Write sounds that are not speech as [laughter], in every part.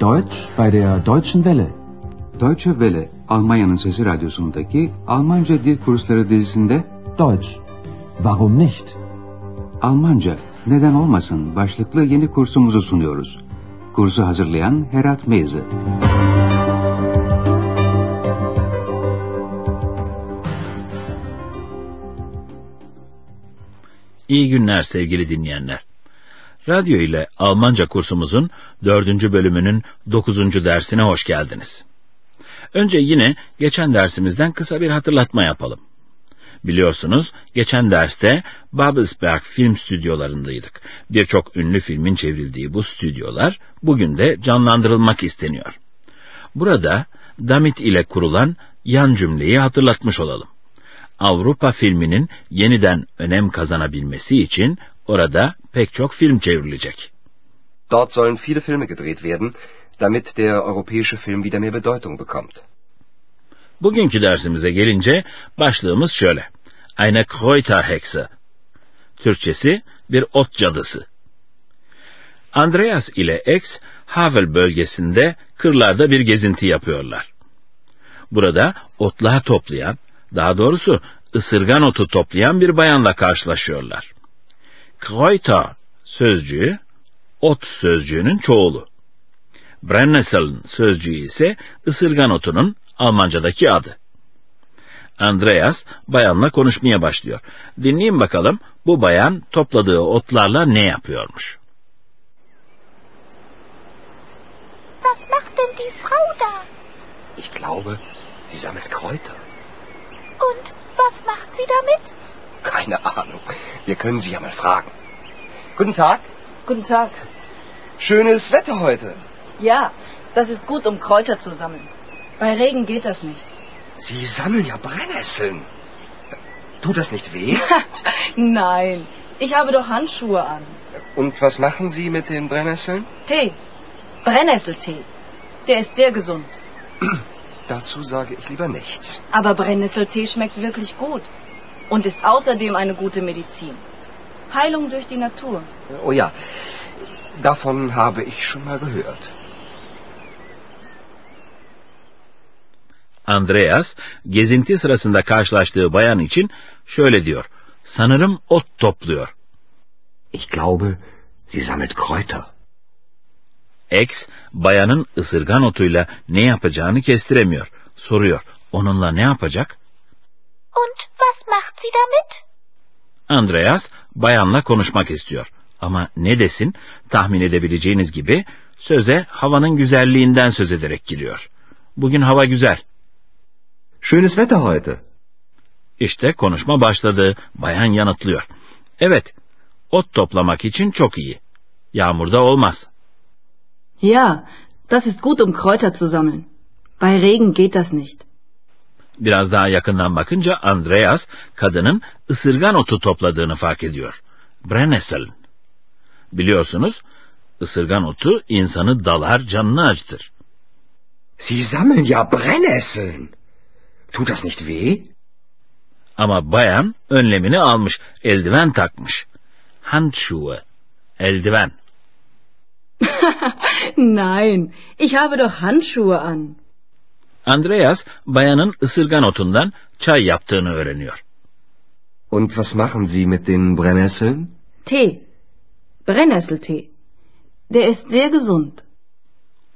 Deutsch bei der Deutschen Welle. Deutsche Welle, Almanya'nın Sesi Radyosu'ndaki Almanca Dil Kursları dizisinde Deutsch. Warum nicht? Almanca, neden olmasın başlıklı yeni kursumuzu sunuyoruz. Kursu hazırlayan Herat Meyze. İyi günler sevgili dinleyenler. Radyo ile Almanca kursumuzun dördüncü bölümünün dokuzuncu dersine hoş geldiniz. Önce yine geçen dersimizden kısa bir hatırlatma yapalım. Biliyorsunuz geçen derste Babelsberg film stüdyolarındaydık. Birçok ünlü filmin çevrildiği bu stüdyolar bugün de canlandırılmak isteniyor. Burada Damit ile kurulan yan cümleyi hatırlatmış olalım. Avrupa filminin yeniden önem kazanabilmesi için orada pek çok film çevrilecek. Dort sollen viele Filme gedreht werden, damit der europäische Film wieder mehr Bedeutung bekommt. Bugünkü dersimize gelince başlığımız şöyle. Eine Kräuterhexe. Türkçesi bir ot cadısı. Andreas ile X, Havel bölgesinde kırlarda bir gezinti yapıyorlar. Burada otlar toplayan, daha doğrusu ısırgan otu toplayan bir bayanla karşılaşıyorlar. Kräuter sözcüğü, ot sözcüğünün çoğulu. Brennnesseln sözcüğü ise ısırgan otunun Almancadaki adı. Andreas bayanla konuşmaya başlıyor. Dinleyin bakalım bu bayan topladığı otlarla ne yapıyormuş. Was macht denn die Frau da? Ich glaube, sie sammelt Kräuter. Und was macht sie damit? Keine Ahnung. Wir können sie ja mal fragen. Guten Tag. Guten Tag. Schönes Wetter heute. Ja, das ist gut, um Kräuter zu sammeln. Bei Regen geht das nicht. Sie sammeln ja Brennnesseln. Tut das nicht weh? [laughs] Nein, ich habe doch Handschuhe an. Und was machen Sie mit den Brennnesseln? Tee. Brennnesseltee. Der ist sehr gesund. [clears throat] Dazu sage ich lieber nichts. Aber Brennnesseltee schmeckt wirklich gut. Und ist außerdem eine gute Medizin. Heilung durch die Natur. Oh ja, davon habe ich schon mal gehört. Andreas, gezinti sırasında karşılaştığı bayan için şöyle diyor. Sanırım ot topluyor. Ich glaube, sie sammelt Kräuter. X, bayanın ısırgan otuyla ne yapacağını kestiremiyor. Soruyor, onunla ne yapacak? Und was macht sie damit? Andreas, bayanla konuşmak istiyor. Ama ne desin, tahmin edebileceğiniz gibi söze havanın güzelliğinden söz ederek giriyor. Bugün hava güzel. Schönes Wetter heute. İşte konuşma başladı. Bayan yanıtlıyor. Evet, ot toplamak için çok iyi. Yağmurda olmaz. Ja, das ist gut, um Kräuter zu sammeln. Bei Regen geht das nicht. Biraz daha yakından bakınca Andreas kadının ısırgan otu topladığını fark ediyor. Brennesseln. Biliyorsunuz, ısırgan otu insanı dalar, canını acıtır. Sie sammeln ja Brennnesseln. Tut das nicht weh? Ama bayan önlemini almış, eldiven takmış. Handschuhe, eldiven. [laughs] Nein, ich habe doch Handschuhe an. Andreas, bayanın ısırgan otundan çay yaptığını öğreniyor. Und was machen Sie mit den Brennnesseln? Tee. Brennnesseltee. Der ist sehr gesund.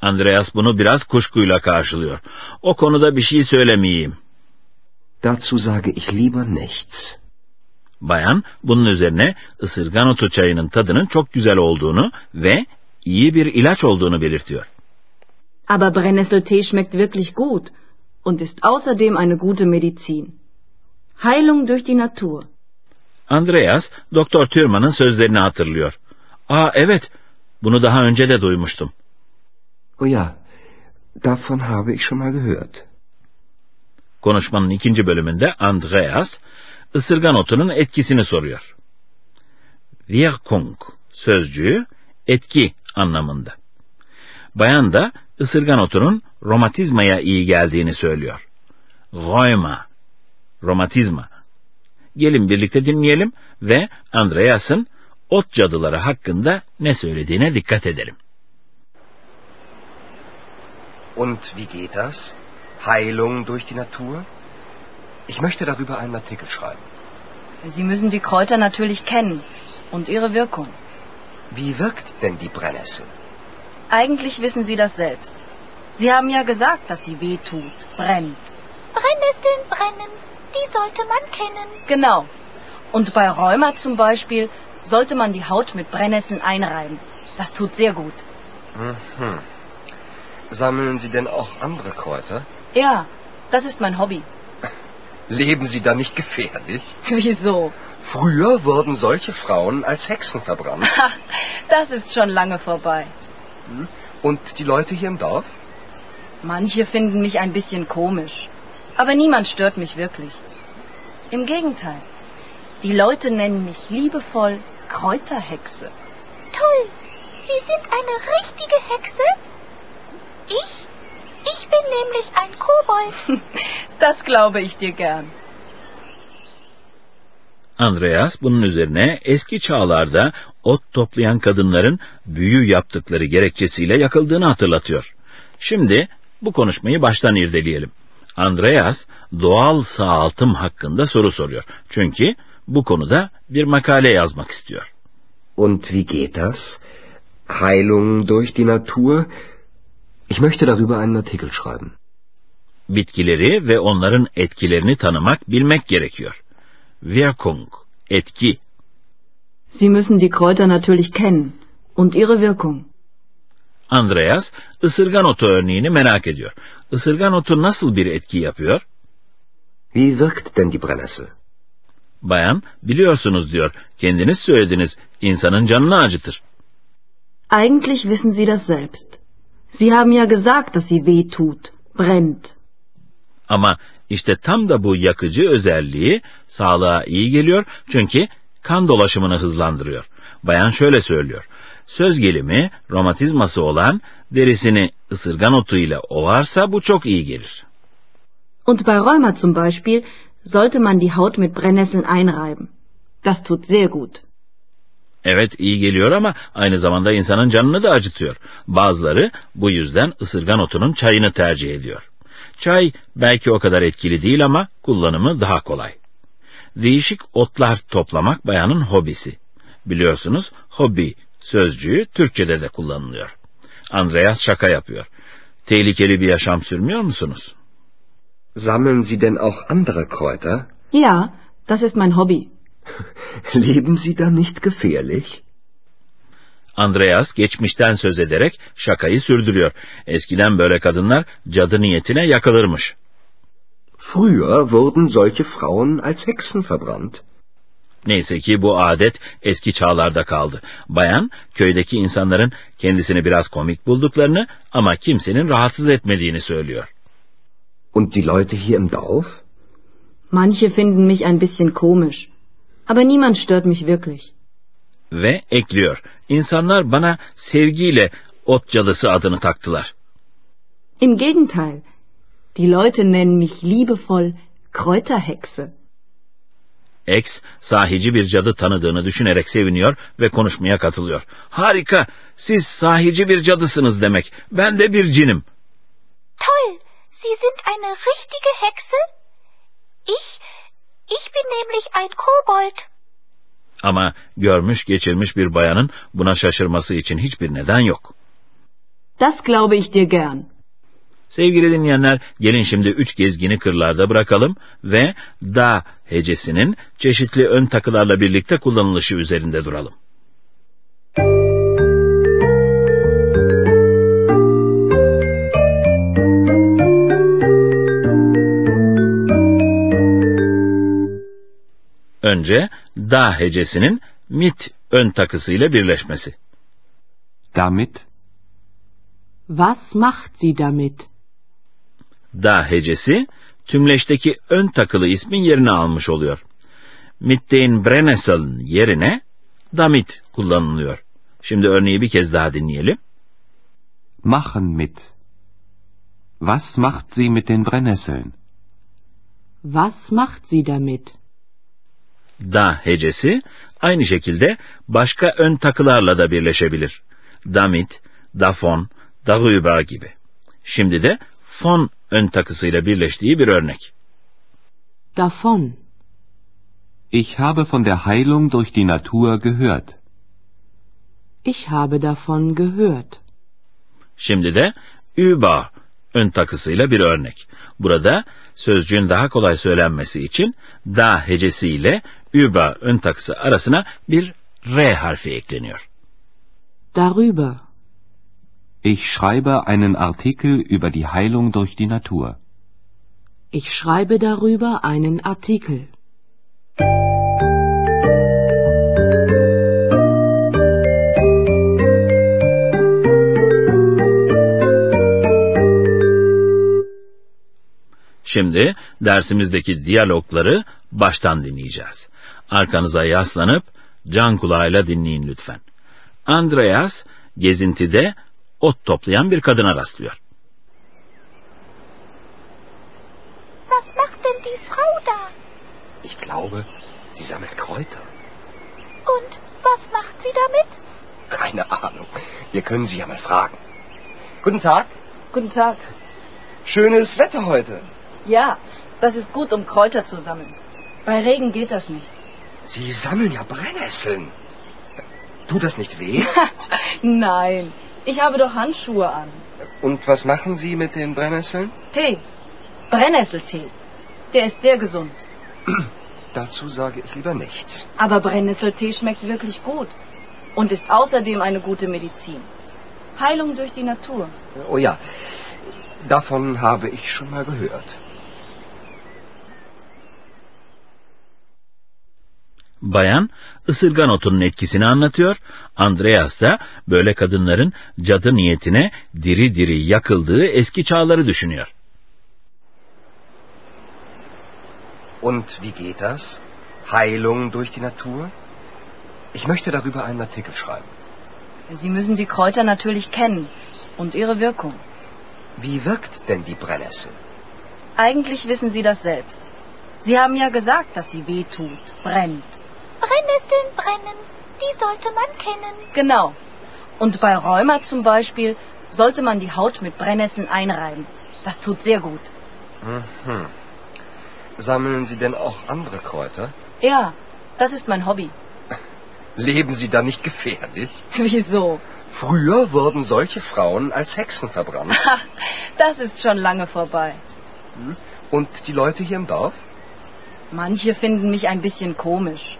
Andreas bunu biraz kuşkuyla karşılıyor. O konuda bir şey söylemeyeyim. Dazu sage ich lieber nichts. Bayan bunun üzerine ısırgan otu çayının tadının çok güzel olduğunu ve iyi bir ilaç olduğunu belirtiyor. Aber Brennnesseltee schmeckt wirklich gut und ist außerdem eine gute Medizin. Heilung durch die Natur. Andreas, Doktor Thürmann'ın sözlerini hatırlıyor. Aa evet, bunu daha önce de duymuştum. Oh ja, davon habe ich schon mal gehört. Konuşmanın ikinci bölümünde Andreas, ısırgan otunun etkisini soruyor. Wirkung sözcüğü etki anlamında. Bayan da ısırgan otunun romatizmaya iyi geldiğini söylüyor. Rheuma, romatizma. Gelin birlikte dinleyelim ve Andreas'ın ot cadıları hakkında ne söylediğine dikkat edelim. Und wie geht das? Heilung durch die Natur? Ich möchte darüber einen Artikel schreiben. Sie müssen die Kräuter natürlich kennen und ihre Wirkung. Wie wirkt denn die Brennnessel? Eigentlich wissen Sie das selbst. Sie haben ja gesagt, dass sie weh tut, brennt. Brennnesseln brennen, die sollte man kennen. Genau. Und bei Rheuma zum Beispiel sollte man die Haut mit Brennnesseln einreiben. Das tut sehr gut. Mhm. Sammeln Sie denn auch andere Kräuter? Ja, das ist mein Hobby. Leben Sie da nicht gefährlich? [laughs] Wieso? Früher wurden solche Frauen als Hexen verbrannt. Ha, [laughs] das ist schon lange vorbei. Und die Leute hier im Dorf? Manche finden mich ein bisschen komisch. Aber niemand stört mich wirklich. Im Gegenteil. Die Leute nennen mich liebevoll Kräuterhexe. Toll, Sie sind eine richtige Hexe? Ich? Ich bin nämlich ein Kobold. [laughs] Das glaube ich dir gern. Andreas bunun üzerine eski çağlarda ot toplayan kadınların büyü yaptıkları gerekçesiyle yakıldığını hatırlatıyor. Şimdi bu konuşmayı baştan irdeleyelim. Andreas doğal sağaltım hakkında soru soruyor. Çünkü bu konuda bir makale yazmak istiyor. Und wie geht das? Heilung durch die Natur? Ich möchte darüber einen Artikel schreiben. Bitkileri ve onların etkilerini tanımak, bilmek gerekiyor. Wirkung, etki. Sie müssen die Kräuter natürlich kennen und ihre Wirkung. Andreas, ısırgan otu örneğini merak ediyor. Isırgan otu nasıl bir etki yapıyor? Wie wirkt denn die Brennnessel? Bayan, biliyorsunuz diyor, kendiniz söylediniz, insanın canını acıtır. Eigentlich wissen Sie das selbst. Sie haben ja gesagt, dass sie weh tut, brennt. Ama işte tam da bu yakıcı özelliği sağlığa iyi geliyor çünkü kan dolaşımını hızlandırıyor. Bayan şöyle söylüyor. Söz gelimi romatizması olan derisini ısırgan otuyla ovarsa bu çok iyi gelir. Und bei Rheuma zum Beispiel sollte man die Haut mit Brennnesseln einreiben. Das tut sehr gut. Evet iyi geliyor ama aynı zamanda insanın canını da acıtıyor. Bazıları bu yüzden ısırgan otunun çayını tercih ediyor. Çay belki o kadar etkili değil ama kullanımı daha kolay. Değişik otlar toplamak bayanın hobisi. Biliyorsunuz hobi sözcüğü Türkçede de kullanılıyor. Andreas şaka yapıyor. Tehlikeli bir yaşam sürmüyor musunuz? Sammeln Sie denn auch andere Kräuter? Ja, das ist mein Hobby. [laughs] Leben Sie da nicht gefährlich? Andreas geçmişten söz ederek şakayı sürdürüyor. Eskiden böyle kadınlar cadı niyetine yakılırmış. Früher wurden solche Frauen als Hexen verbrannt. Neyse ki bu adet eski çağlarda kaldı. Bayan köydeki insanların kendisini biraz komik bulduklarını ama kimsenin rahatsız etmediğini söylüyor. Und die Leute hier im Dorf? Manche finden mich ein bisschen komisch. Aber niemand stört mich wirklich. Ve ekliyor. İnsanlar bana sevgiyle ot cadısı adını taktılar. Im Gegenteil. Die Leute nennen mich liebevoll Kräuterhexe. X sahici bir cadı tanıdığını düşünerek seviniyor ve konuşmaya katılıyor. Harika, siz sahici bir cadısınız demek. Ben de bir cinim. Toll, Sie sind eine richtige Hexe? Ich, ich bin nämlich ein Kobold. Ama görmüş geçirmiş bir bayanın buna şaşırması için hiçbir neden yok. Das glaube ich dir gern. Sevgili dinleyenler, gelin şimdi üç gezgini kırlarda bırakalım ve da hecesinin çeşitli ön takılarla birlikte kullanılışı üzerinde duralım. Önce da hecesinin mit ön takısıyla birleşmesi. Damit, Was macht sie damit? Da hecesi tümleşteki ön takılı ismin yerini almış oluyor. Mit den Brennnesseln yerine damit kullanılıyor. Şimdi örneği bir kez daha dinleyelim. machen mit. Was macht sie mit den Brennnesseln? Was macht sie damit? Da hecesi aynı şekilde başka ön takılarla da birleşebilir. Damit, davon, darüber gibi. Şimdi de von ön takısıyla birleştiği bir örnek. Davon. Ich habe von der Heilung durch die Natur gehört. Ich habe davon gehört. Şimdi de über ön takısıyla bir örnek. Burada sözcüğün daha kolay söylenmesi için da hecesiyle über ön takısı arasına bir R harfi ekleniyor. Darüber. Ich schreibe einen Artikel über die Heilung durch die Natur. Ich schreibe darüber einen Artikel. Şimdi dersimizdeki diyalogları baştan dinleyeceğiz. Arkanıza yaslanıp can kulağıyla dinleyin lütfen. Andreas gezintide ot toplayan bir kadına rastlıyor. Was macht denn die Frau da? Ich glaube, sie sammelt Kräuter. Und was macht sie damit? Keine Ahnung. Wir können sie ja mal fragen. Guten Tag. Guten Tag. Schönes Wetter heute. Ja, das ist gut, um Kräuter zu sammeln. Bei Regen geht das nicht. Sie sammeln ja Brennnesseln. Tut das nicht weh? [laughs] Nein, ich habe doch Handschuhe an. Und was machen Sie mit den Brennnesseln? Tee. Brennnesseltee. Der ist sehr gesund. [clears throat] Dazu sage ich lieber nichts. Aber Brennnesseltee schmeckt wirklich gut. Und ist außerdem eine gute Medizin. Heilung durch die Natur. Oh ja, davon habe ich schon mal gehört. Bayan ısırgan otunun etkisini anlatıyor. Andreas da böyle kadınların cadı niyetine diri diri yakıldığı eski çağları düşünüyor. Und wie geht das? Heilung durch die Natur? Ich möchte darüber einen Artikel schreiben. Sie müssen die Kräuter natürlich kennen und ihre Wirkung. Wie wirkt denn die Brennnessel? Eigentlich wissen Sie das selbst. Sie haben ja gesagt, dass sie weh tut, brennt. Brennnesseln brennen, die sollte man kennen. Genau. Und bei Rheuma zum Beispiel sollte man die Haut mit Brennnesseln einreiben. Das tut sehr gut. Mhm. Sammeln Sie denn auch andere Kräuter? Ja, das ist mein Hobby. [laughs] Leben Sie da nicht gefährlich? [laughs] Wieso? Früher wurden solche Frauen als Hexen verbrannt. [laughs] Ha, das ist schon lange vorbei. Und die Leute hier im Dorf? Manche finden mich ein bisschen komisch.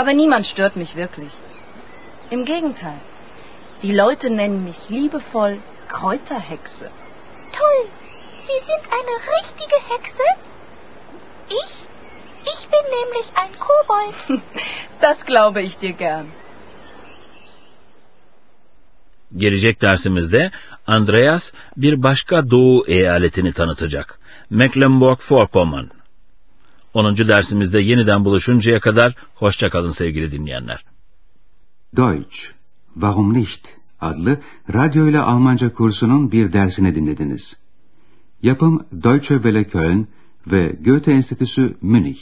Aber niemand stört mich wirklich. Im Gegenteil. Die Leute nennen mich liebevoll Kräuterhexe. Toll. Sie sind eine richtige Hexe? Ich? Ich bin nämlich ein Kobold. [laughs] Das glaube ich dir gern. Gelecek dersimizde Andreas bir başka doğu eyaletini tanıtacak. Mecklenburg-Vorpommern. 10. dersimizde yeniden buluşuncaya kadar hoşça kalın sevgili dinleyenler. Deutsch, Warum nicht? adlı radyo ile Almanca kursunun bir dersini dinlediniz. Yapım Deutsche Welle Köln ve Goethe Enstitüsü Münih.